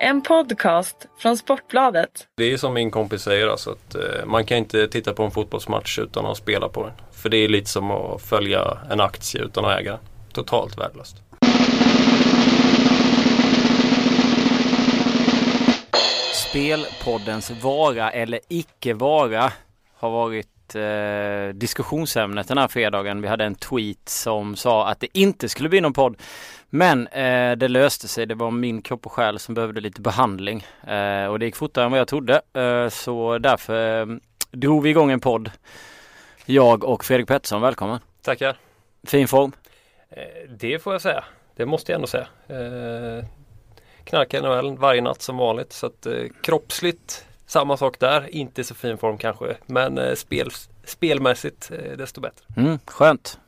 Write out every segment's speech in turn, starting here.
En podcast från Sportbladet. Det är som min kompis säger alltså att eh, man kan inte titta på en fotbollsmatch utan att spela på den. För det är lite som att följa en aktie utan att äga. Totalt värdelöst. Spelpoddens vara eller icke vara har varit eh, diskussionsämnet den här fredagen. Vi hade en tweet som sa att det inte skulle bli någon podd. Men eh, det löste sig. Det var min kropp och själ som behövde lite behandling. Eh, och det gick fortare än vad jag trodde. Eh, så därför eh, drog vi igång en podd. Jag och Fredrik Pettersson, välkommen. Tackar. Fin form. Eh, det får jag säga. Det måste jag ändå säga. Eh, knarkar NHL varje natt som vanligt. Så att eh, kroppsligt samma sak där. Inte så fin form kanske. Men spel, spelmässigt desto bättre. Mm, skönt.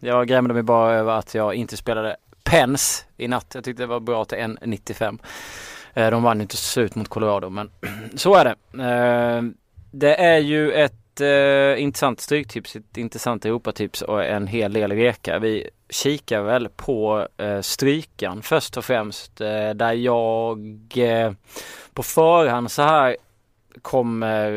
Jag grämde mig bara över att jag inte spelade Pens i natt. Jag tyckte det var bra till 1,95. Eh, de vann inte slut mot Colorado men så är det. Eh, det är ju ett eh, intressant stryktips, ett intressant Europatips och en hel del reka. Vi kikar väl på strykan först och främst där jag på förhand så här kommer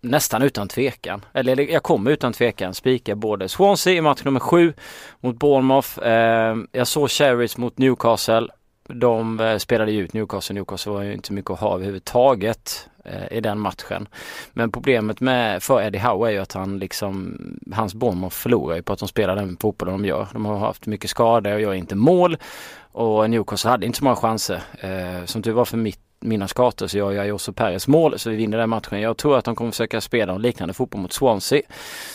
nästan utan tvekan, eller jag kommer utan tvekan spika både Swansea i match nummer sju mot Bournemouth. Eh, jag såg Cherries mot Newcastle. De eh, spelade ju ut Newcastle. Newcastle var ju inte mycket att ha överhuvudtaget eh, i den matchen. Men problemet med för Eddie Howe är ju att han liksom, hans Bournemouth förlorar ju på att de spelar den fotbollen de gör. De har haft mycket skador och gör inte mål. Och Newcastle hade inte så många chanser. Eh, som tur var för mitt mina skator så gör jag Josso Perez mål så vi vinner den matchen. Jag tror att de kommer försöka spela en liknande fotboll mot Swansea.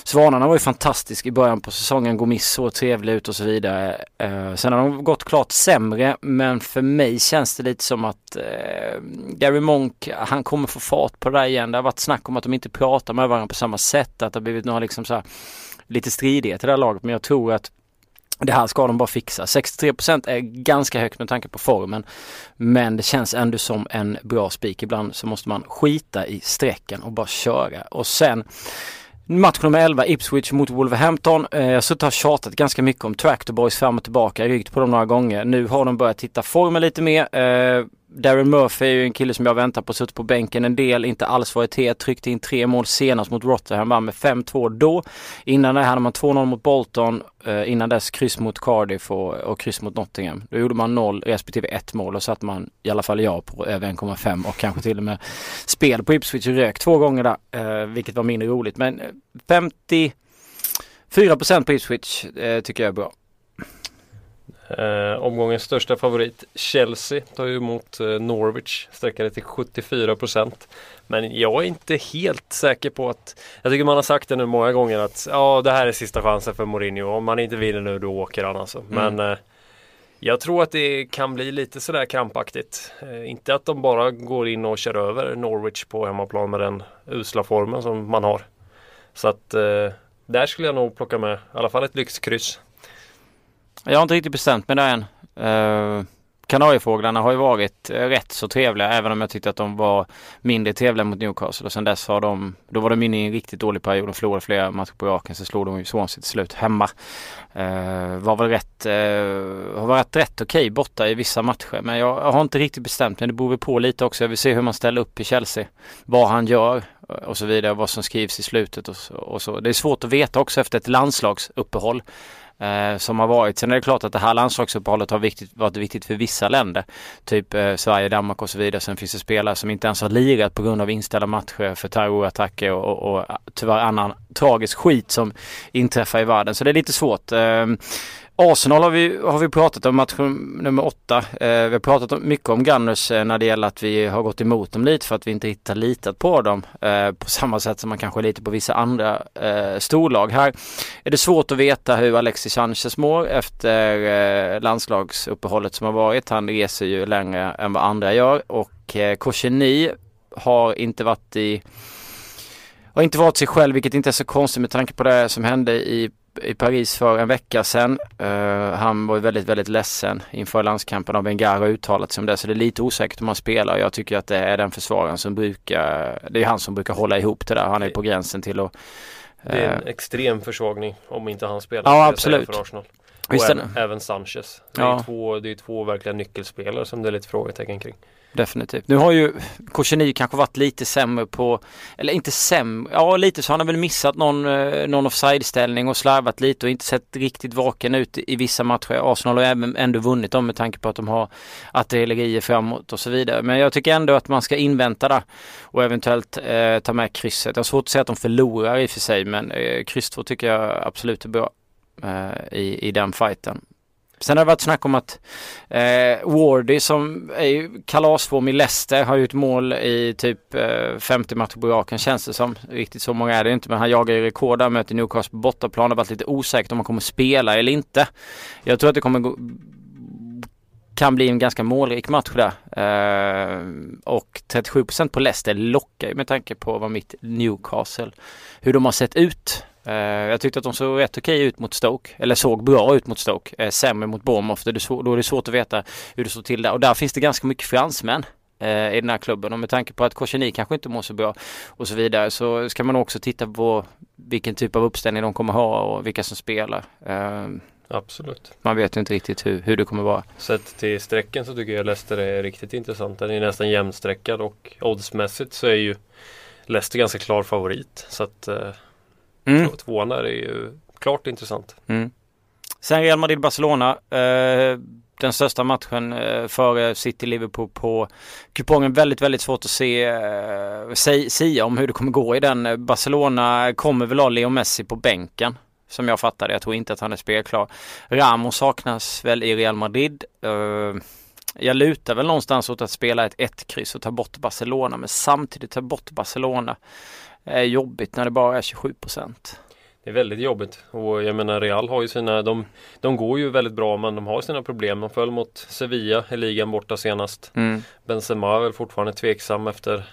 Svanarna var ju fantastisk i början på säsongen. Gomis såg trevlig ut och så vidare. Eh, sen har de gått klart sämre men för mig känns det lite som att eh, Gary Monk, han kommer få fart på det där igen. Det har varit snack om att de inte pratar med varandra på samma sätt. Att det har blivit några liksom så här, lite stridigheter i det här laget. Men jag tror att det här ska de bara fixa. 63% är ganska högt med tanke på formen. Men det känns ändå som en bra spik. Ibland så måste man skita i strecken och bara köra. Och sen Match nummer 11, Ipswich mot Wolverhampton. Eh, jag har suttit och tjatat ganska mycket om Tractor Boys fram och tillbaka, ryckt på dem några gånger. Nu har de börjat hitta formen lite mer. Eh, Darren Murphy är ju en kille som jag väntar på, suttit på bänken en del, inte alls varit het, tryckte in tre mål senast mot Rotherham, vann med 5-2 då. Innan det hade man 2-0 mot Bolton, eh, innan dess kryss mot Cardiff och, och kryss mot Nottingham. Då gjorde man 0 respektive 1 mål och satte man i alla fall jag på över 1,5 och kanske till och med spel på Ipswich rök två gånger där, eh, vilket var mindre roligt. Men eh, 54% på Ipswich eh, tycker jag är bra. Eh, omgångens största favorit Chelsea tar ju emot eh, Norwich, sträcker det till 74% Men jag är inte helt säker på att Jag tycker man har sagt det nu många gånger att ja det här är sista chansen för Mourinho. Om man inte vinner nu då åker han alltså. Mm. Men eh, jag tror att det kan bli lite sådär krampaktigt. Eh, inte att de bara går in och kör över Norwich på hemmaplan med den usla formen som man har. Så att eh, där skulle jag nog plocka med i alla fall ett lyxkryss. Jag har inte riktigt bestämt mig där än. Uh, Kanariefåglarna har ju varit eh, rätt så trevliga även om jag tyckte att de var mindre trevliga mot Newcastle och sen dess har de, då var de inne i en riktigt dålig period. och förlorade flera matcher på raken så slog de ju Swansea till slut hemma. Uh, var väl rätt, uh, har varit rätt okej okay borta i vissa matcher men jag, jag har inte riktigt bestämt mig. Det beror väl på lite också. Jag vill se hur man ställer upp i Chelsea. Vad han gör och så vidare. Vad som skrivs i slutet och så, och så. Det är svårt att veta också efter ett landslagsuppehåll eh, som har varit. Sen är det klart att det här landslagsuppehållet har viktigt, varit viktigt för vissa länder. Typ eh, Sverige, Danmark och så vidare. Sen finns det spelare som inte ens har lirat på grund av inställda matcher för terrorattacker och, och, och eh, tyvärr annan tragisk skit som inträffar i världen. Så det är lite svårt. Eh, Arsenal har vi, har vi pratat om match nummer åtta. Eh, vi har pratat mycket om Gunners eh, när det gäller att vi har gått emot dem lite för att vi inte hittar litat på dem. Eh, på samma sätt som man kanske lite på vissa andra eh, storlag. Här är det svårt att veta hur Alexis Sanchez mår efter eh, landslagsuppehållet som har varit. Han reser ju längre än vad andra gör och eh, Koshini har inte varit i har inte varit sig själv vilket inte är så konstigt med tanke på det som hände i i Paris för en vecka sedan. Uh, han var väldigt, väldigt ledsen inför landskampen och Wenger har uttalat sig om det. Så det är lite osäkert om han spelar. Jag tycker att det är den försvararen som brukar, det är han som brukar hålla ihop det där. Han är på gränsen till att det är en uh, extrem försvagning om inte han spelar. Ja absolut. För Arsenal. Och även, även Sanchez. Det Ja. är, två, det är två verkliga nyckelspelare som det är lite frågetecken kring. Definitivt. Nu har ju Kosheny kanske varit lite sämre på, eller inte sämre, ja lite så han har väl missat någon, eh, någon offside-ställning och slarvat lite och inte sett riktigt vaken ut i, i vissa matcher. Arsenal har även ändå vunnit dem med tanke på att de har artillerier framåt och så vidare. Men jag tycker ändå att man ska invänta där och eventuellt eh, ta med krysset. Jag har svårt att säga att de förlorar i och för sig men eh, kryss 2 tycker jag absolut är bra eh, i, i den fighten. Sen har det varit snack om att eh, Wardy som är ju kalasform i Leicester har gjort mål i typ eh, 50 matcher på raken känns det som. Riktigt så många är det inte men han jagar ju rekord där möter Newcastle på bortaplan. Det har varit lite osäkert om han kommer spela eller inte. Jag tror att det kommer gå kan bli en ganska målrik match där. Eh, och 37% på Leicester lockar ju med tanke på vad mitt Newcastle, hur de har sett ut. Eh, jag tyckte att de såg rätt okej ut mot Stoke, eller såg bra ut mot Stoke. Eh, sämre mot Bournemouth, då är, det svårt att veta hur det står till där. Och där finns det ganska mycket fransmän eh, i den här klubben och med tanke på att Kosheny kanske inte mår så bra och så vidare så ska man också titta på vilken typ av uppställning de kommer ha och vilka som spelar. Absolut. man vet ju inte riktigt hur, hur det kommer vara. Sett till strecken så tycker jag Leicester är riktigt intressant. Den är nästan jämnstreckad och oddsmässigt så är ju Leicester ganska klar favorit. Så att Mm. två- tvåan där är ju klart intressant. Mm. Sen Real Madrid-Barcelona. Eh, den största matchen eh, före City-Liverpool på kupongen. Väldigt, väldigt svårt att se, eh, säg- sia om hur det kommer gå i den. Barcelona kommer väl ha Leo Messi på bänken. Som jag fattar det. Jag tror inte att han är spelklar. Ramos saknas väl i Real Madrid. Eh, jag lutar väl någonstans åt att spela ett 1-kryss och ta bort Barcelona. Men samtidigt ta bort Barcelona är jobbigt när det bara är 27 procent. Det är väldigt jobbigt och jag menar Real har ju sina, de, de går ju väldigt bra men de har sina problem. De föll mot Sevilla i ligan borta senast. Mm. Benzema är väl fortfarande tveksam efter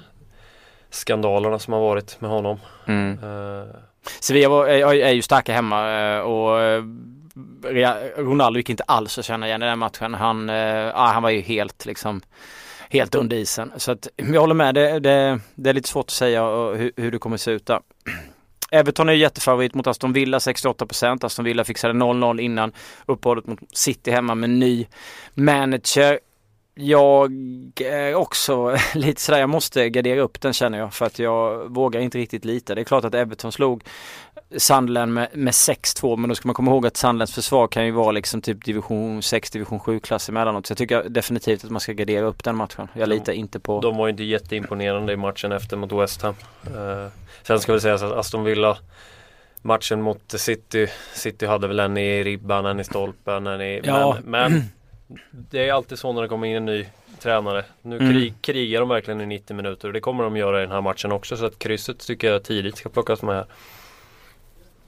skandalerna som har varit med honom. Mm. Eh, Sevilla var, är, är ju starka hemma eh, och eh, Ronaldo gick inte alls att känna igen i den matchen. Han, ja, han var ju helt liksom helt under isen. Så att jag håller med. Det, det, det är lite svårt att säga hur, hur det kommer se ut där. Everton är ju jättefavorit mot Aston Villa 68%. Aston Villa fixade 0-0 innan uppehållet mot City hemma med ny manager. Jag är också lite sådär, jag måste gardera upp den känner jag för att jag vågar inte riktigt lita. Det är klart att Everton slog Sunderland med, med 6-2 men då ska man komma ihåg att Sunderlands försvar kan ju vara liksom typ division 6, division 7 klass emellanåt. Så jag tycker definitivt att man ska gardera upp den matchen. Jag De- litar inte på... De var ju inte jätteimponerande i matchen efter mot West Ham. Eh, sen ska vi säga att Aston Villa Matchen mot City City hade väl en i ribban, en i stolpen, en i... Ja. Men, men det är alltid så när det kommer in en ny tränare. Nu Mm. krig, krigar de verkligen i 90 minuter och det kommer de göra i den här matchen också. Så att krysset tycker jag tidigt ska plockas med här.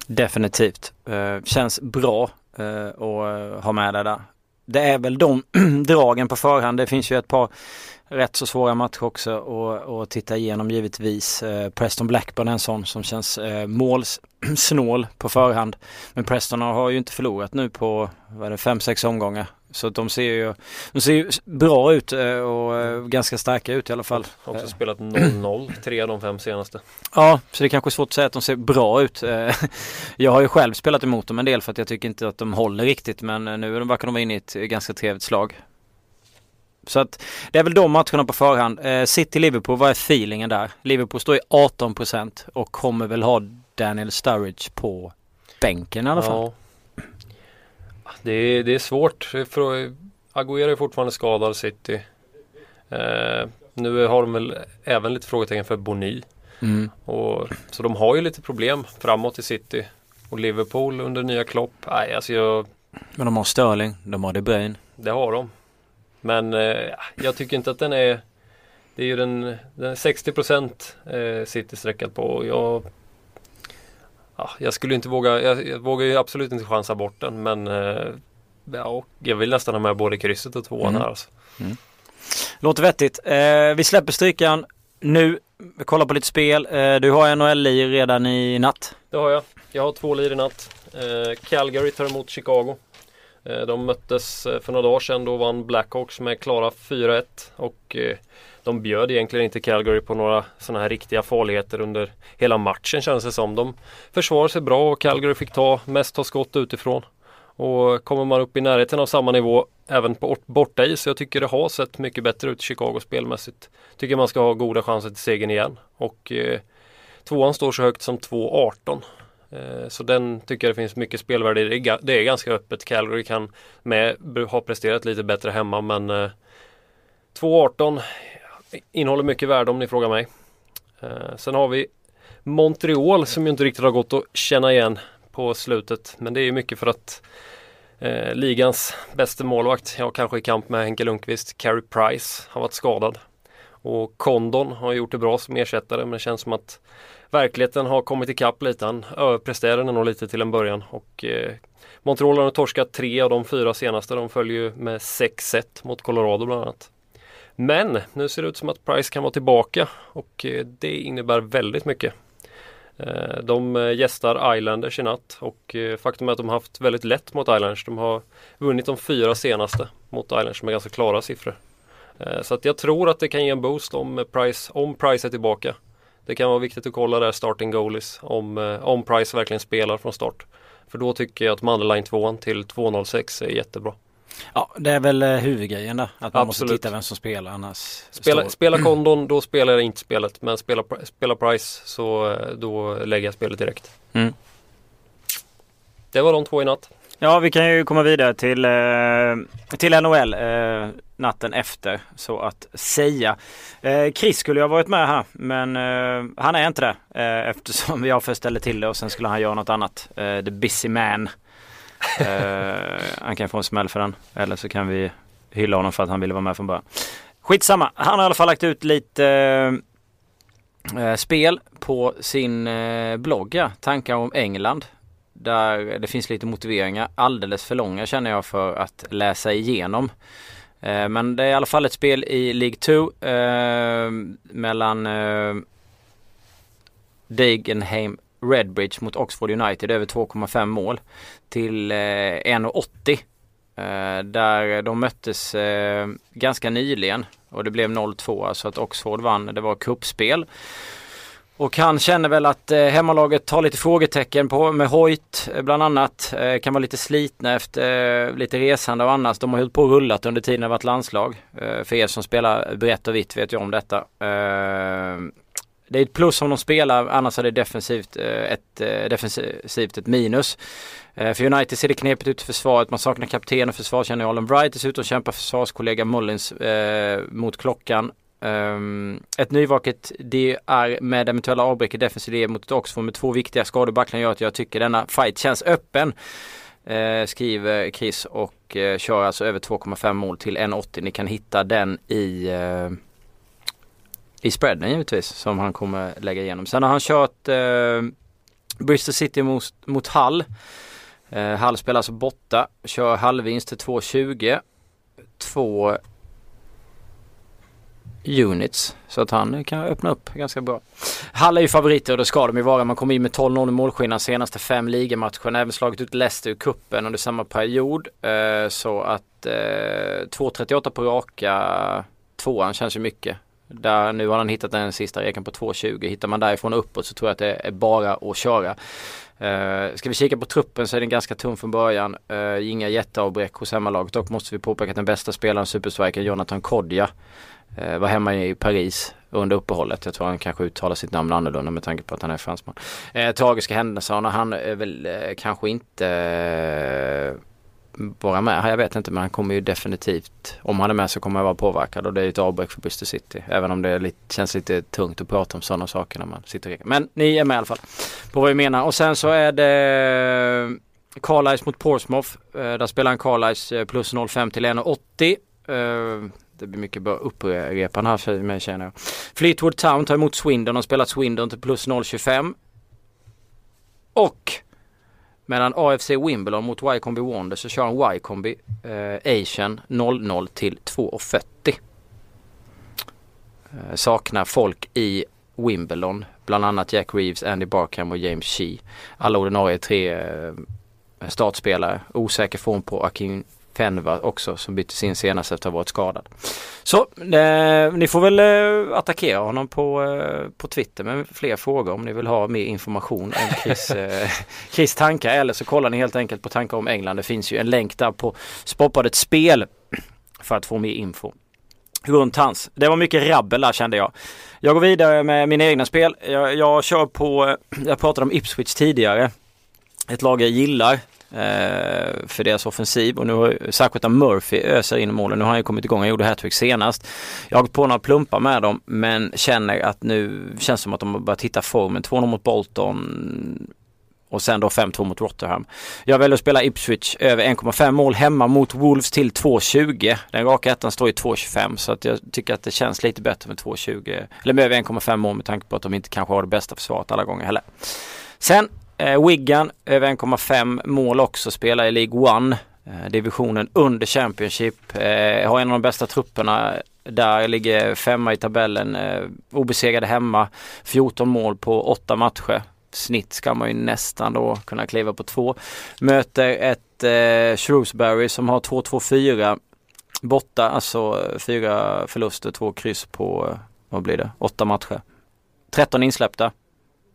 Definitivt. Eh, känns bra eh, att eh, ha med det där. Det är väl de dragen på förhand. Det finns ju ett par rätt så svåra matcher också att, titta igenom givetvis. Eh, Preston Blackburn är en sån som känns eh, målsnål på förhand. Men Preston har ju inte förlorat nu på vad är det, fem, sex omgångar. Så de ser ju, de ser ju bra ut eh, och eh, ganska starka ut i alla fall. Också Eh. spelat 0-0, tre av de fem senaste. Ja, så det är kanske är svårt att säga att de ser bra ut. Jag har ju själv spelat emot dem en del för att jag tycker inte att de håller riktigt men nu verkar de vara inne i ett ganska trevligt slag. Så att det är väl de matcherna på förhand. City-Liverpool, vad är feelingen där? Liverpool står i 18% och kommer väl ha Daniel Sturridge på bänken i alla fall. Ja. Det, är, det är svårt. För Agüero är fortfarande skadad City. Eh, nu har de väl även lite frågetecken för Boni. Mm. Och, så de har ju lite problem framåt i City. Och Liverpool under nya Klopp. Nej, alltså jag, Men de har Sterling, de har De Bruyne. det har de. Men eh, jag tycker inte att den är Det är ju den, den är 60% eh, City sträckad på. Jag, ja, jag skulle inte våga, jag, jag vågar ju absolut inte chansa bort den. Men eh, ja, jag vill nästan ha med både krysset och tvåan Mm. här. Alltså. Låter vettigt. Eh, vi släpper strykan nu. Vi kollar på lite spel. Eh, du har NHL-lir redan i natt. Det har jag. Jag har två lir i natt. Eh, Calgary tar emot Chicago. Eh, de möttes eh, för några dagar sedan. Då vann Blackhawks med klara 4-1. Och eh, de bjöd egentligen inte Calgary på några sådana här riktiga farligheter under hela matchen känns det som. De försvarade sig bra och Calgary fick ta mest ta skott utifrån. Och kommer man upp i närheten av samma nivå även på borta is. Jag tycker det har sett mycket bättre ut i Chicago spelmässigt. Tycker man ska ha goda chanser till segern igen. Och eh, tvåan står så högt som 2-18. Eh, så den tycker jag det finns mycket spelvärde i. Det är ganska öppet. Calgary kan med ha presterat lite bättre hemma men eh, 2.18 innehåller mycket värde om ni frågar mig. Eh, sen har vi Montreal som ju inte riktigt har gått att känna igen på slutet. Men det är mycket för att ligans bästa målvakt, ja kanske i kamp med Henke Lundqvist, Carey Price, har varit skadad. Och Condon har gjort det bra som ersättare men det känns som att verkligheten har kommit ikapp lite. Han överpresterade nog lite till en början och eh, Montreal har torskat tre av de fyra senaste. De följer ju med 6-1 mot Colorado bland annat. Men nu ser det ut som att Price kan vara tillbaka och eh, det innebär väldigt mycket. Eh, de eh, gästar Islanders i natt och eh, faktum är att de har haft väldigt lätt mot Islanders. De har vunnit de fyra senaste mot Islanders med ganska klara siffror. Så att jag tror att det kan ge en boost om Price, om Price är tillbaka. Det kan vara viktigt att kolla där starting goalies om, om Price verkligen spelar från start. För då tycker jag att Manderline 2 till 2.06 är jättebra. Ja, det är väl eh, huvudgrejen där. Att man Absolut. måste titta vem som spelar annars. Spela, spela kondon, då spelar jag inte spelet. Men spela, spela Price så eh, då lägger jag spelet direkt. Mm. Det var de två i natt. Ja, vi kan ju komma vidare till, eh, till NHL eh, natten efter så att säga. Eh, Chris skulle ju ha varit med här men han är inte det eftersom jag först ställde till det och sen skulle han göra något annat. the busy man. Han kan få en smäll för den. Eller så kan vi hylla honom för att han ville vara med från början. Skitsamma. Han har i alla fall lagt ut lite spel på sin blogg. Ja. Tankar om England. Där det finns lite motiveringar. Alldeles för långa känner jag för att läsa igenom. Eh, men det är i alla fall ett spel i League 2 eh, mellan eh, Dagenham Redbridge mot Oxford United över 2,5 mål till eh, 1,80. Eh, där de möttes ganska nyligen och det blev 0-2 så att Oxford vann. Det var kuppspel. Och han känner väl att eh, hemmalaget har lite frågetecken på med Hoyt eh, bland annat. Eh, kan vara lite slitna efter eh, lite resande och annars De har hållit på och rullat under tiden det varit landslag. Eh, för er som spelar brett och vitt vet ju om detta. Eh, det är ett plus om de spelar, annars är det defensivt eh, ett, eh, defensivt ett minus. Eh, för United ser det knepigt ut i försvaret. Man saknar kapten och försvarsgeneralen Bright. Dessutom kämpar försvarskollega Mullins eh, mot klockan. Um, ett nyvaket det är med eventuella avbräck i defensiv mot ett Oxford med två viktiga skador gör att jag tycker denna fight känns öppen. Uh, skriver Chris och uh, kör alltså över 2,5 mål till 1,80. Ni kan hitta den i uh, i spreaden givetvis som han kommer lägga igenom. Sen har han kört eh, Bristol City mot, mot Hall. Hall spelar alltså borta. Kör halvvinst till 2,20. Två units. Så att han kan öppna upp ganska bra. Hall är ju favoriter och det ska de ju vara. Man kom in med 12-0 i målskillnad senaste fem ligamatcherna. Även slagit ut Leicester ur kuppen under samma period. Eh, så att eh, 2.38 på raka tvåan känns ju mycket. Där nu har han hittat den sista reken på 2.20. Hittar man därifrån uppåt så tror jag att det är bara att köra. Uh, ska vi kika på truppen så är den ganska tunn från början. Uh, inga jätteavbräck hos hemmalaget. Dock måste vi påpeka att den bästa spelaren, superstriken Jonathan Kodja, Eh, var hemma i Paris under uppehållet. Jag tror han kanske uttalar sitt namn annorlunda med tanke på att han är fransman. Eh, tragiska händelser. Han är väl eh, kanske inte eh, vara med. Jag vet inte men han kommer ju definitivt, om han är med så kommer han vara påverkad och det är ett avbräck för Buster City. Även om det lite, känns lite tungt att prata om sådana saker när man sitter och Men ni är med i alla fall på vad vi menar. Och sen så är det eh, Carlisle mot Portsmouth. Eh, där spelar han Carlisle plus 0,5 till 1,80. Det blir mycket bra upprepan här för mig känner jag. Fleetwood Town tar emot Swindon och spelat Swindon till plus 0,25. Och Medan AFC Wimbledon mot Wycombe Wonder så kör han Wycombe eh, Asian 00 till 2,40. Eh, saknar folk i Wimbledon. Bland annat Jack Reeves, Andy Barkham och James Shee. Alla ordinarie tre eh, startspelare. Osäker form på Akin Fenva också som byttes in senast efter att ha varit skadad. Så eh, ni får väl eh, attackera honom på, eh, på Twitter med fler frågor om ni vill ha mer information om Chris, eh, Chris tankar eller så kollar ni helt enkelt på tankar om England. Det finns ju en länk där på Sportbladets spel för att få mer info runt hans. Det var mycket rabbel där kände jag. Jag går vidare med mina egna spel. Jag, jag kör på, jag pratade om Ipswich tidigare. Ett lag jag gillar eh, Eh, för deras offensiv och nu har särskilt Murphy öser in i målen. Nu har han ju kommit igång, han gjorde hattrick senast. Jag har gått på några plumpar med dem men känner att nu känns det som att de har börjat hitta formen. 2-0 mot Bolton och sen då 5-2 mot Rotherham. Jag väljer att spela Ipswich över 1,5 mål hemma mot Wolves till 2,20. Den raka ettan står i 2,25 så att jag tycker att det känns lite bättre med 2,20 eller med över 1,5 mål med tanke på att de inte kanske har det bästa försvaret alla gånger heller. Sen eh, Wigan över 1,5 mål också spelar i League One. Eh, divisionen under Championship. Eh, har en av de bästa trupperna där ligger femma i tabellen. Eh, obesegrade hemma. 14 mål på 8 matcher snitt ska man ju nästan då kunna kliva på två. Möter ett eh, Shrewsbury som har 2-2-4 borta, alltså fyra förluster, två kryss på, eh, vad blir det, åtta matcher. 13 insläppta.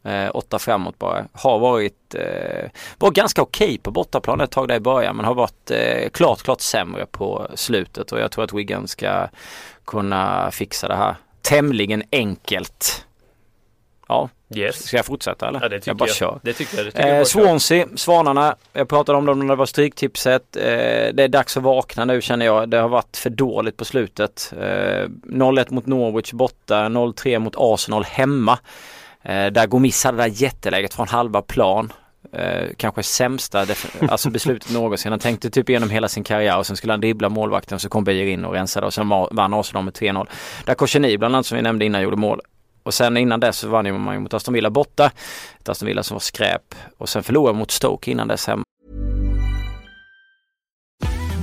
Eh, åtta framåt bara. Har varit, eh, var ganska okej okay på bortaplan ett tag där i början men har varit eh, klart, klart sämre på slutet och jag tror att Wigan ska kunna fixa det här tämligen enkelt. Ja, Yes. Ska jag fortsätta eller? Ja, det tycker jag bara jag. kör. Det tycker jag. Det tycker Eh, jag Swansea, Svanarna. Jag pratade om dem när det var stryktipset. Eh, det är dags att vakna nu känner jag. Det har varit för dåligt på slutet. Eh, 0-1 mot Norwich borta, 0-3 mot Arsenal hemma. Eh, där Gomis hade det där jätteläget från halva plan. Eh, kanske sämsta alltså beslutet någonsin. Han tänkte typ igenom hela sin karriär och sen skulle han dribbla målvakten och så kom Beijer in och rensade och sen vann Arsenal med 3-0. Där Kosheni bland annat som vi nämnde innan gjorde mål. Och sen innan dess så vann man ju mot Aston Villa borta. Ett Aston Villa som var skräp. Och sen förlorade mot Stoke innan dess hemma.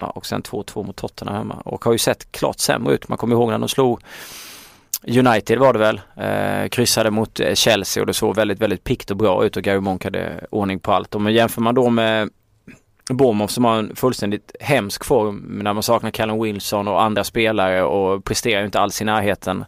Ja, och sen 2-2 mot Tottenham hemma och har ju sett klart sämre ut. Man kommer ihåg när de slog United var det väl. Eh, kryssade mot eh, Chelsea och det såg väldigt, väldigt pikt och bra ut och Gary Monk hade ordning på allt. Och jämför man då med Bournemouth som har en fullständigt hemsk form när man saknar Callum Wilson och andra spelare och presterar inte alls i närheten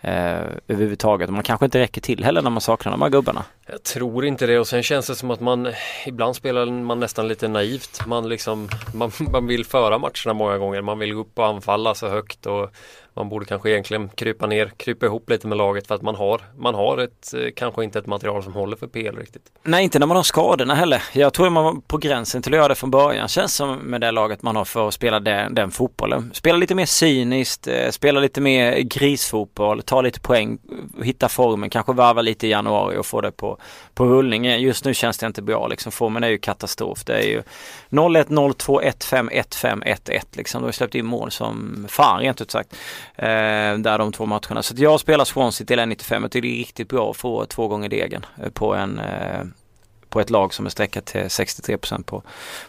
eh, överhuvudtaget. Man kanske inte räcker till heller när man saknar de här gubbarna. Jag tror inte det och sen känns det som att man ibland spelar man nästan lite naivt. Man liksom man, man vill föra matcherna många gånger. Man vill gå upp och anfalla så högt och man borde kanske egentligen krypa ner, krypa ihop lite med laget för att man har, man har ett, eh, kanske inte ett material som håller för PL riktigt. Nej, inte när man har skadorna heller. Jag tror man var på gränsen till att göra det från början. Känns som med det laget man har för att spela den, den fotbollen. Spela lite mer cyniskt, eh, spela lite mer grisfotboll, ta lite poäng, hitta formen, kanske varva lite i januari och få det på, på rullning. Eh, just nu känns det inte bra liksom. Formen är ju katastrof. Det är ju 0-1, 0-2, 1-5, 1-5, 1-1 liksom. De har släppt in mål som fan rent ut sagt. Eh, där de två matcherna. Så jag spelar Swansea till 1,95. Jag tycker det är riktigt bra att få två gånger degen eh, på en eh, på ett lag som är sträckat till 63% på,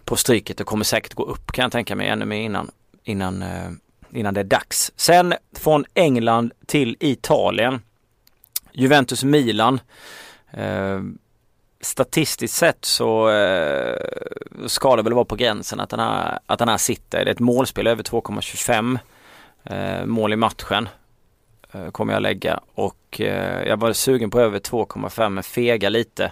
på stryket och kommer säkert gå upp kan jag tänka mig ännu mer innan, innan, eh, innan det är dags. Sen från England till Italien. Juventus-Milan. Eh, statistiskt sett så eh, ska det väl vara på gränsen att den här, att den här sitter. Det är ett målspel över 2,25 eh, mål i matchen. Eh, kommer jag lägga och eh, jag var sugen på över 2,5 men fega lite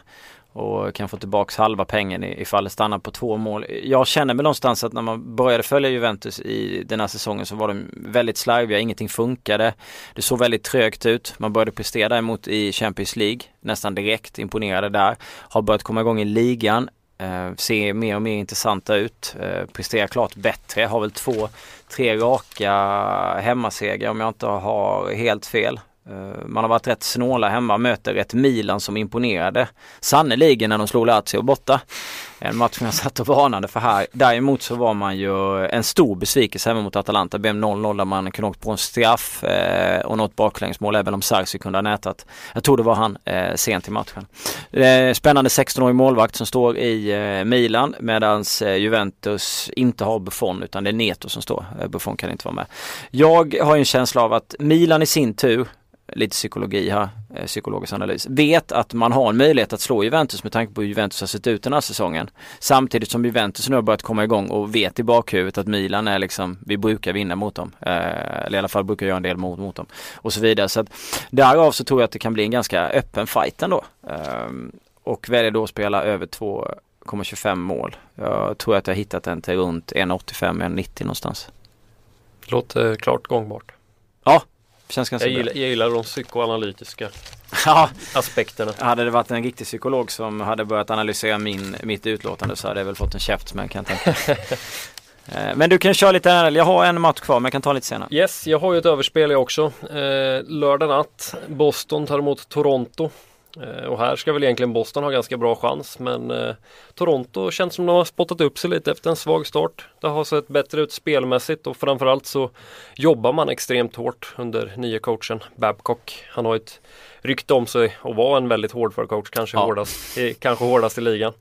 och kan få tillbaks halva pengen ifall det stannar på två mål. Jag känner mig någonstans att när man började följa Juventus i den här säsongen så var de väldigt slarviga, ingenting funkade. Det såg väldigt trögt ut. Man började prestera däremot i Champions League nästan direkt, imponerade där. Har börjat komma igång i ligan, eh, ser mer och mer intressanta ut, eh, presterar klart bättre, har väl två, tre raka hemmasegrar om jag inte har helt fel. Eh, man har varit rätt snåla hemma, möter ett Milan som imponerade Sannoliken när de slog Lazio borta. En match som jag satt och varnade för här. Däremot så var man ju en stor besvikelse även mot Atalanta. Det blev 0-0 där man kunde åkt på en straff eh, och något baklängsmål även om Sarsi kunde ha nätat. Jag tror det var han eh, sent i matchen. Eh, spännande 16-årig målvakt som står i eh, Milan medans eh, Juventus inte har Buffon utan det är Neto som står. Eh, Buffon kan inte vara med. Jag har en känsla av att Milan i sin tur lite psykologi här, eh, psykologisk analys, vet att man har en möjlighet att slå Juventus med tanke på hur Juventus har sett ut den här säsongen. Samtidigt som Juventus nu har börjat komma igång och vet i bakhuvudet att Milan är liksom, vi brukar vinna mot dem. Eh, eller i alla fall brukar göra en del mot, mot dem. Och så vidare. Så att därav så tror jag att det kan bli en ganska öppen fight ändå. Ehm, och väljer då att spela över 2,25 mål. Jag tror att jag har hittat den till runt 1,85-1,90 någonstans. Låter klart gångbart. Känns ganska jag, gillar, jag gillar de psykoanalytiska ja. aspekterna. Hade det varit en riktig psykolog som hade börjat analysera min, mitt utlåtande så hade jag väl fått en käft men kan tänka eh, Men du kan köra lite här, jag har en match kvar men jag kan ta lite senare. Yes, jag har ju ett överspel jag också. Eh, lördag natt, Boston tar emot Toronto. Eh, och här ska väl egentligen Boston ha ganska bra chans men eh, Toronto känns som de har spottat upp sig lite efter en svag start. Det har sett bättre ut spelmässigt och framförallt så jobbar man extremt hårt under nya coachen Babcock. Han har ett rykte om sig att vara en väldigt hårdför coach, kanske, ja. hårdast, kanske hårdast i ligan.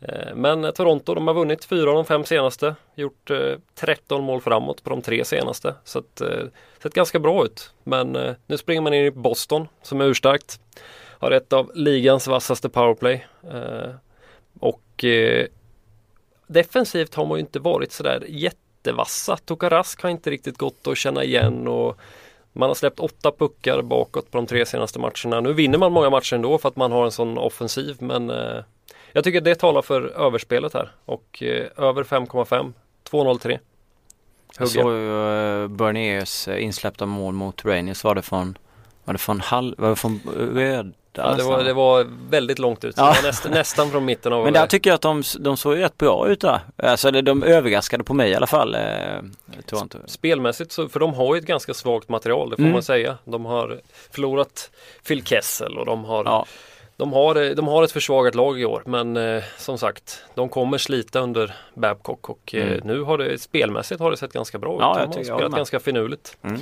Eh, men Toronto de har vunnit fyra av de fem senaste, gjort 13 mål framåt på de tre senaste. Så det eh, sett ganska bra ut. Men nu springer man in i Boston som är urstarkt. Har ett av ligans vassaste powerplay. Eh, och eh, defensivt har man ju inte varit sådär jättevassa. Tokarask har inte riktigt gått att känna igen och man har släppt åtta puckar bakåt på de tre senaste matcherna. Nu vinner man många matcher ändå för att man har en sån offensiv men eh, jag tycker det talar för överspelet här och över 5,5 2,03. Jag såg ju Berniers insläppta mål mot Rangers var det från var det från, halv, var det från röd Ja, det, var, det var väldigt långt ut. Ja. Näst, nästan från mitten av Men där tycker jag att de, de såg rätt bra ut där. Alltså de överraskade på mig i alla fall. Eh, Spelmässigt så, för de har ju ett ganska svagt material, det får mm. man säga. De har förlorat Phil Kessel och de har ja. De har, de har ett försvagat lag i år men eh, som sagt de kommer slita under Babcock och eh, mm. nu har det spelmässigt har det sett ganska bra ut. Ja, de har spelat ganska finurligt. Mm.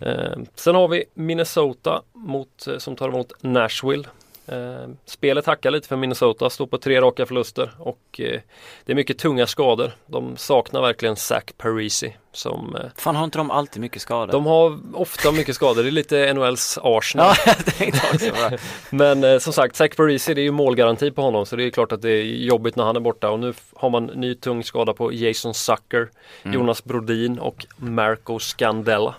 Eh, sen har vi Minnesota mot, eh, som tar emot Nashville. Eh, spelet hackar lite för Minnesota, står på tre raka förluster och det är mycket tunga skador. De saknar verkligen Zach Parisi som... Fan har inte de alltid mycket skador? De har ofta mycket skador, det är lite NHLs Arsenal. Men som sagt, Zach Parisi det är ju målgaranti på honom så det är klart att det är jobbigt när han är borta och nu har man ny tung skada på Jason Sucker, mm. Jonas Brodin och Marco Scandella.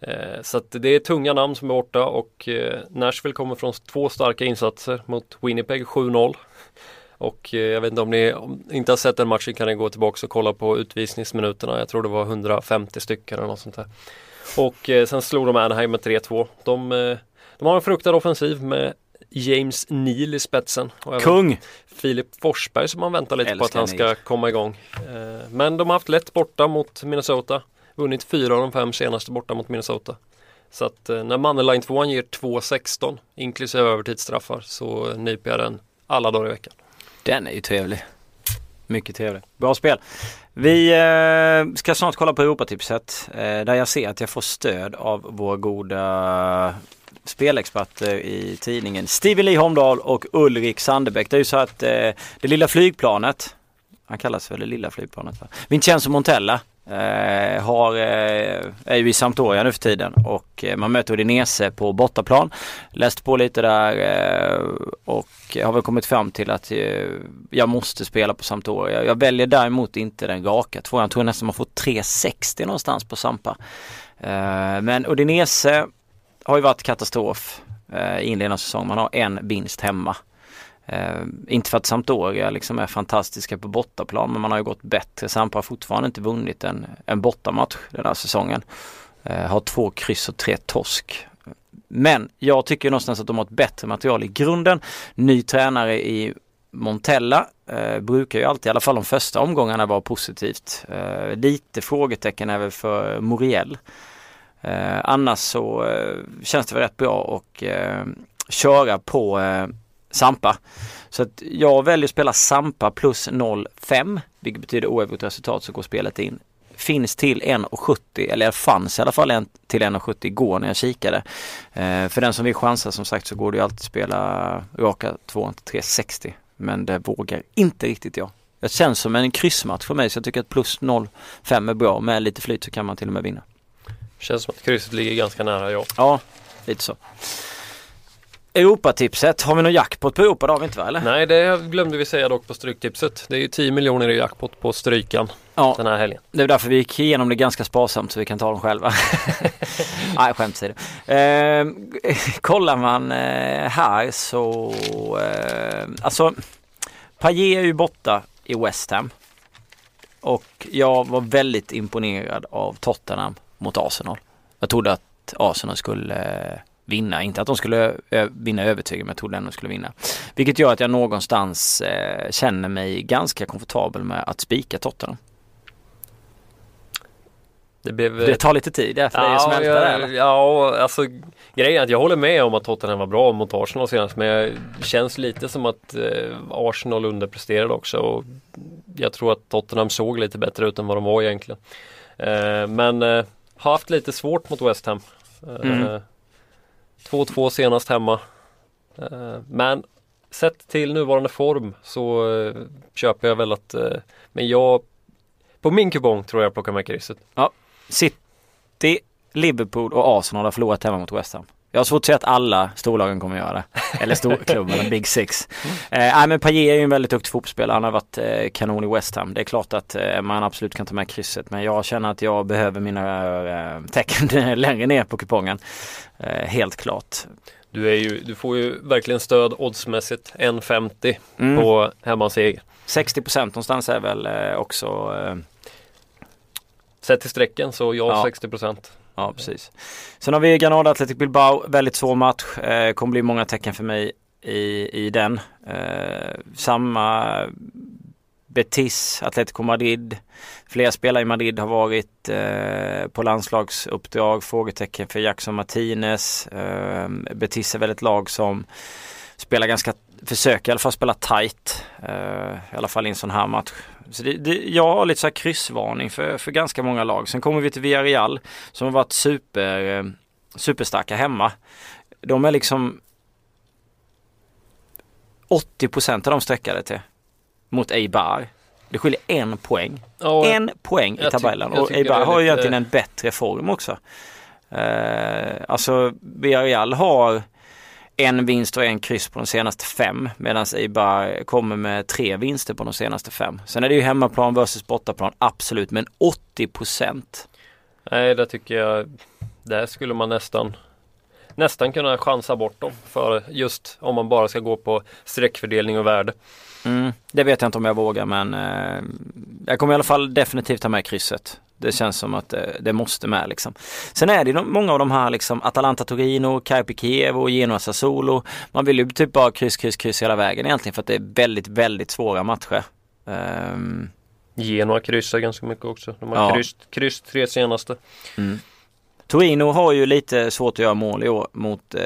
Eh, så att det är tunga namn som är borta och eh, Nashville kommer från två starka insatser mot Winnipeg 7-0. Och eh, jag vet inte om ni inte har sett den matchen kan ni gå tillbaka och kolla på utvisningsminuterna. Jag tror det var 150 stycken eller något sånt där. Och sen slog de Anaheim med 3-2. De, de har en fruktad offensiv med James Neal i spetsen. Och Kung! Filip Forsberg som man väntar lite Älskar på att han ska komma igång. Men de har haft lätt borta mot Minnesota. Vunnit fyra av de fem senaste borta mot Minnesota. Så att eh, när Mannerline 2 ger 2-16 inklusive övertidsstraffar så nyper jag den alla dagar i veckan. Den är ju trevlig. Mycket trevlig. Bra spel. Vi eh, ska snart kolla på Europatipset eh, där jag ser att jag får stöd av våra goda spelexperter eh, i tidningen Stevie Lee Holmdahl och Ulrik Sandebäck. Det är ju så att eh, det lilla flygplanet, han kallas för det lilla flygplanet va? Vincenzo Montella Eh, har, eh, är ju i Sampdoria nu för tiden och eh, man möter Udinese på bortaplan. Läst på lite där eh, och har väl kommit fram till att eh, jag måste spela på Sampdoria. Jag väljer däremot inte den raka tvåan. Jag tror nästan man får 360 någonstans på Sampa. Eh, men Udinese har ju varit katastrof eh, i inledande säsong. Man har en vinst hemma. Eh, inte för att Sampdoria liksom är fantastiska på bortaplan men man har ju gått bättre. Sampa har fortfarande inte vunnit en, en bortamatch den här säsongen. Eh, har två kryss och tre torsk. Men jag tycker någonstans att de har ett bättre material i grunden. Ny tränare i Montella eh, brukar ju alltid, i alla fall de första omgångarna, vara positivt. Eh, lite frågetecken är väl för Moriel. Eh, annars så eh, känns det väl rätt bra och eh, köra på eh, Sampa. Så att jag väljer att spela Sampa plus 0,5 vilket betyder oavgjort resultat så går spelet in. Finns till 1,70 eller fanns i alla fall en till 1,70 igår när jag kikade. Eh, för den som vill chansa som sagt så går det ju alltid att spela raka 2 360 men det vågar inte riktigt jag. Det känns som en kryssmatch för mig så jag tycker att plus 0,5 är bra. Med lite flyt så kan man till och med vinna. Känns som att krysset ligger ganska nära ja. Ja, lite så. Europatipset, har vi någon jackpot på Europa? Det har vi inte va eller? Nej det glömde vi säga dock på Stryktipset. Det är ju 10 miljoner i jackpot på Strykan Ja, den här helgen. det är därför vi gick igenom det ganska sparsamt så vi kan ta dem själva. Nej, skämt åsido. Eh, kollar man eh, här så, eh, alltså Payet är ju borta i West Ham. Och jag var väldigt imponerad av Tottenham mot Arsenal. Jag trodde att Arsenal skulle eh, vinna, inte att de skulle ö- vinna övertygande men jag trodde ändå de skulle vinna. Vilket gör att jag någonstans eh, känner mig ganska komfortabel med att spika Tottenham. Det blev... Det tar lite tid där för dig att smälta det ja, eller? ja, alltså grejen är att jag håller med om att Tottenham var bra mot Arsenal senast men det känns lite som att eh, Arsenal underpresterade också och jag tror att Tottenham såg lite bättre ut än vad de var egentligen. Eh, men eh, har haft lite svårt mot West Ham. Eh, Mm. 2-2 senast hemma. Eh, men sett till nuvarande form så eh, köper jag väl att eh, men jag på min kupong tror jag plockar med krysset. Ja, City, Liverpool och Arsenal har förlorat hemma mot West Ham. Jag har svårt att säga att alla storlagen kommer göra det. Eller storklubbarna, Big Six. Eh, nej men Payet är ju en väldigt duktig fotbollsspelare. Han har varit eh, kanon i West Ham. Det är klart att eh, man absolut kan ta med krysset. Men jag känner att jag behöver mina eh, tecken längre ner på kupongen. Eh, helt klart. Du, ju, du får ju verkligen stöd oddsmässigt 1,50 Mm. på hemmaseger. 60% någonstans är väl eh, också eh, Sett till strecken så ja, Ja. 60 Ja, precis. Sen har vi Granada Athletic Bilbao. Väldigt svår match. Eh, kommer bli många tecken för mig i, i den. Eh, samma Betis, Atletico Madrid. Flera spelare i Madrid har varit eh, på landslagsuppdrag. Frågetecken för Jackson Martinez. Eh, Betis är väl ett lag som spelar ganska, försöker i alla fall spela tight. Eh, I alla fall i en sån här match. Så det, det, jag har lite så här kryssvarning för, för ganska många lag. Sen kommer vi till Villarreal som har varit super, eh, superstarka hemma. De är liksom 80% av de sträckade till mot Eibar. Det skiljer en poäng. Ja, En poäng i tabellen. Och Eibar har ju lite- egentligen en bättre form också. Eh, alltså Villarreal har en vinst och en kryss på de senaste fem medan Eibar kommer med tre vinster på de senaste fem. Sen är det ju hemmaplan versus bortaplan, absolut, men 80 procent. Nej, det tycker jag. Där skulle man nästan nästan kunna chansa bort dem för just om man bara ska gå på streckfördelning och värde. Mm, det vet jag inte om jag vågar men eh, jag kommer i alla fall definitivt ta med krysset. Det känns som att eh, det måste med liksom. Sen är det de, många av de här liksom Atalanta Torino, Carpe Kiev och Genoa Sassuolo. Man vill ju typ bara kryss, kryss, kryss hela vägen egentligen för att det är väldigt, väldigt svåra matcher. Ehm, Genoa kryssar ganska mycket också. De har Ja. kryss, kryss tre senaste. Torino har ju lite svårt att göra mål i år mot, eh,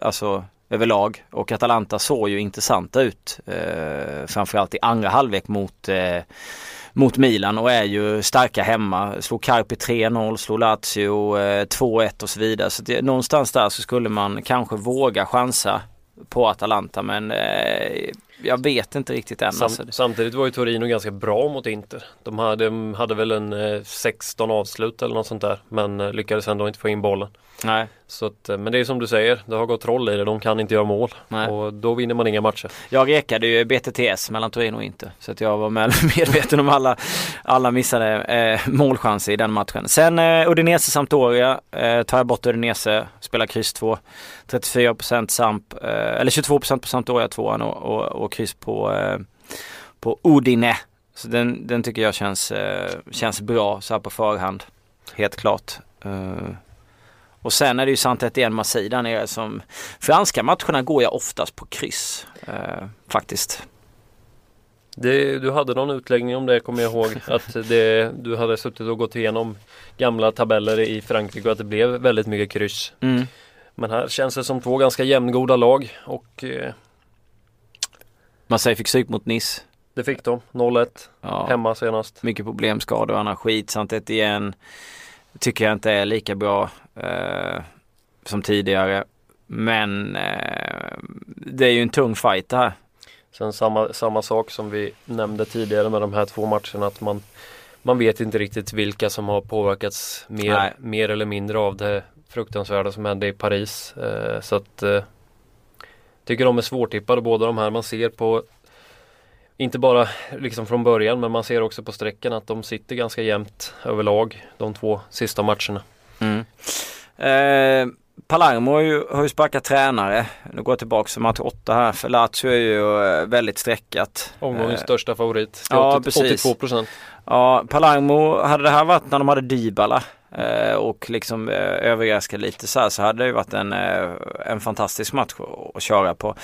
alltså överlag. Och Atalanta såg ju intressanta ut. Eh, framförallt i andra halvlek mot, eh, mot Milan och är ju starka hemma. Slog Carpi 3-0, slog Lazio eh, 2-1 och så vidare. Så det, någonstans där så skulle man kanske våga chansa på Atalanta men eh, jag vet inte riktigt än. Sam, Alltså. Samtidigt var ju Torino ganska bra mot Inter. De hade, de hade väl en eh, 16 avslut eller något sånt där. Men eh, lyckades ändå inte få in bollen. Nej, Så att, eh, men det är som du säger, det har gått troll i det. De kan inte göra mål. nej. Och då vinner man inga matcher. Jag rekade ju BTTS mellan Torino och Inter. Så att jag var med, medveten om alla, alla missade eh, målchanser i den matchen. Sen eh, Udinese Sampdoria eh, tar jag bort Udinese, spelar kryss 2. 34% Samp, eh, eller 22% på Sampdoria 2 och, och, och kryss på, eh, på Udine. Så den, den tycker jag känns, eh, känns bra så här på förhand. Helt klart. Och sen är det ju sant att det är en Marseille där nere som Franska matcherna går jag oftast på kryss. Eh, faktiskt. Det, du hade någon utläggning om det kommer jag ihåg. Att det, du hade suttit och gått igenom gamla tabeller i Frankrike och att det blev väldigt mycket kryss. Mm. Men här känns det som två ganska jämngoda lag och eh, Marseille fick psyk mot Nice. det fick de. 0-1 Ja. hemma senast. Mycket problem, skador och annan skit. Samt igen tycker jag inte är lika bra eh, som tidigare. Men eh, det är ju en tung fight det här. Sen samma, samma sak som vi nämnde tidigare med de här två matcherna att man Man vet inte riktigt vilka som har påverkats mer, Nej. mer eller mindre av det fruktansvärda som hände i Paris. Eh, så att eh, Tycker de är svårtippade båda de här. Man ser på Inte bara liksom från början men man ser också på strecken att de sitter ganska jämnt överlag de två sista matcherna. Mm. Eh, Palermo har ju, har ju sparkat tränare. Nu går jag tillbaka till match 8 här. För Lazio är ju eh, väldigt streckat. Omgångens Eh, största favorit. Ja, 80, precis. 82 procent. Ja, Palermo, hade det här varit när de hade Dybala eh, och liksom eh, överraskade lite så här så hade det ju varit en, en fantastisk match att, köra på.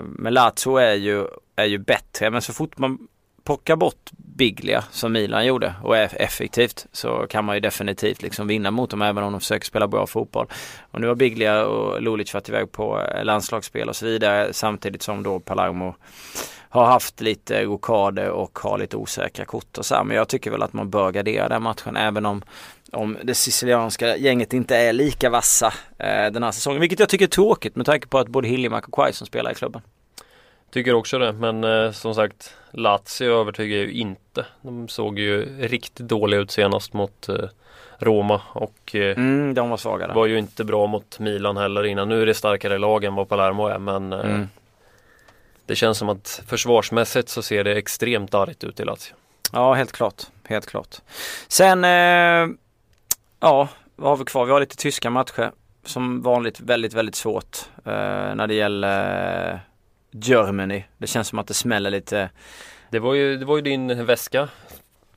Men Lazio är ju, är ju bättre men så fort man plockar bort Biglia som Milan gjorde och är effektivt så kan man ju definitivt liksom vinna mot dem även om de försöker spela bra fotboll. Och nu har Biglia och Lulic varit iväg på eh, landslagsspel och så vidare samtidigt som då Palermo har haft lite rokader och har lite osäkra kort och så här. Men jag tycker väl att man bör gardera den matchen även om om det sicilianska gänget inte är lika vassa eh, den här säsongen. Vilket jag tycker är tråkigt med tanke på att både Hiljemark och Quaison spelar i klubben. Tycker också det men eh, som sagt Lazio övertygar ju inte. De såg ju riktigt dåliga ut senast mot eh, Roma och eh, Mm, de var svaga där. var ju inte bra mot Milan heller innan. Nu är det starkare lag än vad Palermo är men eh, Mm. det känns som att försvarsmässigt så ser det extremt darrigt ut i Lazio. Ja, helt klart. Helt klart. Sen, eh, ja, vad har vi kvar? Vi har lite tyska matcher. Som vanligt väldigt, väldigt svårt eh, när det gäller Germany. Det känns som att det smäller lite. Det var ju, det var ju din väska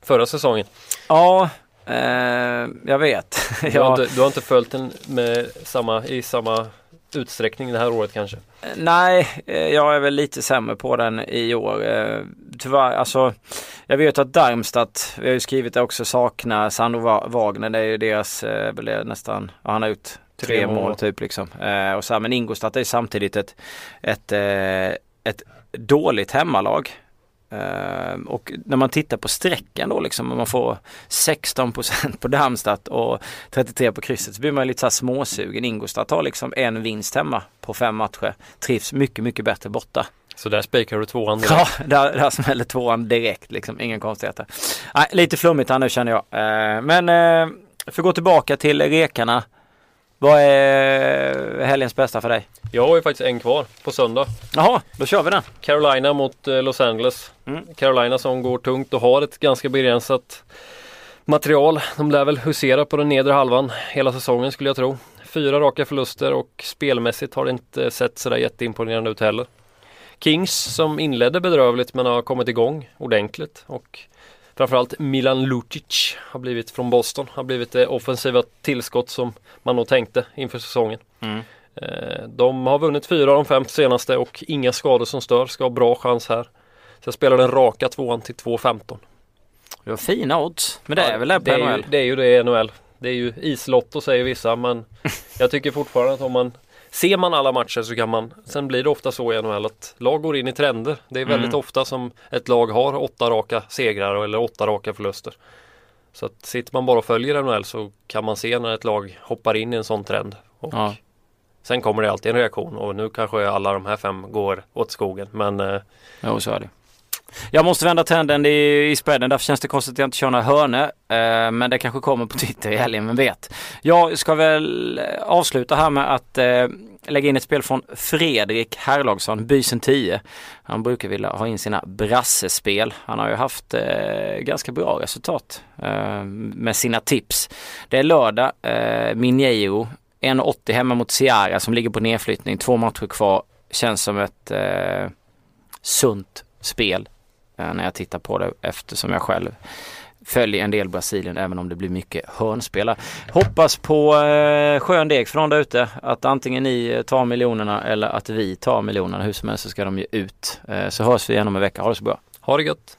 förra säsongen. Ja, eh, jag vet. Du, har inte, du har inte följt den med samma, i samma utsträckning det här året kanske? Nej, eh, jag är väl lite sämre på den i år. Eh, Tyvärr, alltså jag vet att Darmstadt, vi har ju skrivit det också, saknar Sandro Wagner. Det är ju deras, eh, väl nästan, ja, han har gjort tre, mål, typ liksom. Eh, och så här, men Ingolstadt är samtidigt ett, ett, eh, ett dåligt hemmalag. Eh, och när man tittar på strecken då liksom, om man får 16% på Darmstadt och 33 på krysset så blir man lite så här småsugen. Ingolstadt har liksom en vinst hemma på fem matcher. Trivs mycket, mycket bättre borta. Så där spikar du tvåan direkt. Ja, där, där smäller tvåan direkt liksom. Inga konstigheter. Nej, lite flummigt här nu känner jag. Eh, men eh, för att gå tillbaka till rekarna. Vad är helgens bästa för dig? Jag har ju faktiskt en kvar på söndag. Jaha, då kör vi den. Carolina mot eh, Los Angeles. Mm. Carolina som går tungt och har ett ganska begränsat material. De lär väl husera på den nedre halvan hela säsongen skulle jag tro. Fyra raka förluster och spelmässigt har det inte sett sådär jätteimponerande ut heller. Kings som inledde bedrövligt men har kommit igång ordentligt och framförallt Milan Lucic har blivit från Boston, har blivit det offensiva tillskott som man nog tänkte inför säsongen. Mm. Eh, De har vunnit fyra av de fem senaste och inga skador som stör. Ska ha bra chans här. Så jag spelar den raka tvåan till 2.15. Det var fina odds. Men det är väl det på det är, ju, NHL? det är ju det i NHL. Det är ju islotto säger vissa men jag tycker fortfarande att om man Ser man alla matcher så kan man Sen blir det ofta så i NHL att lag går in i trender. Det är väldigt Mm. ofta som ett lag har åtta raka segrar eller åtta raka förluster. Så att sitter man bara och följer NHL så kan man se när ett lag hoppar in i en sån trend. Och Ja. Sen kommer det alltid en reaktion och nu kanske alla de här fem går åt skogen. Men eh, Jo, så är det. Jag måste vända trenden i, i spreaden. Därför känns det konstigt att jag inte kör några hörnor. Eh, men det kanske kommer på Twitter i helgen, vem vet. Jag ska väl avsluta här med att eh, lägga in ett spel från Fredrik Herlagsson, Bysen 10. Han brukar vilja ha in sina brassespel. Han har ju haft eh, ganska bra resultat eh, med sina tips. Det är lördag, eh, Minjeiro, 1,80 hemma mot Ciara som ligger på nedflyttning. Två matcher kvar. Känns som ett eh, sunt spel Eh, när jag tittar på det eftersom jag själv följer en del Brasilien även om det blir mycket hörnspelare. Hoppas på eh, skön deg från där ute att antingen ni eh, tar miljonerna eller att vi tar miljonerna. Hur som helst så ska de ju ut. Eh, så hörs vi igen om en vecka. Ha det så bra. Ha det gött!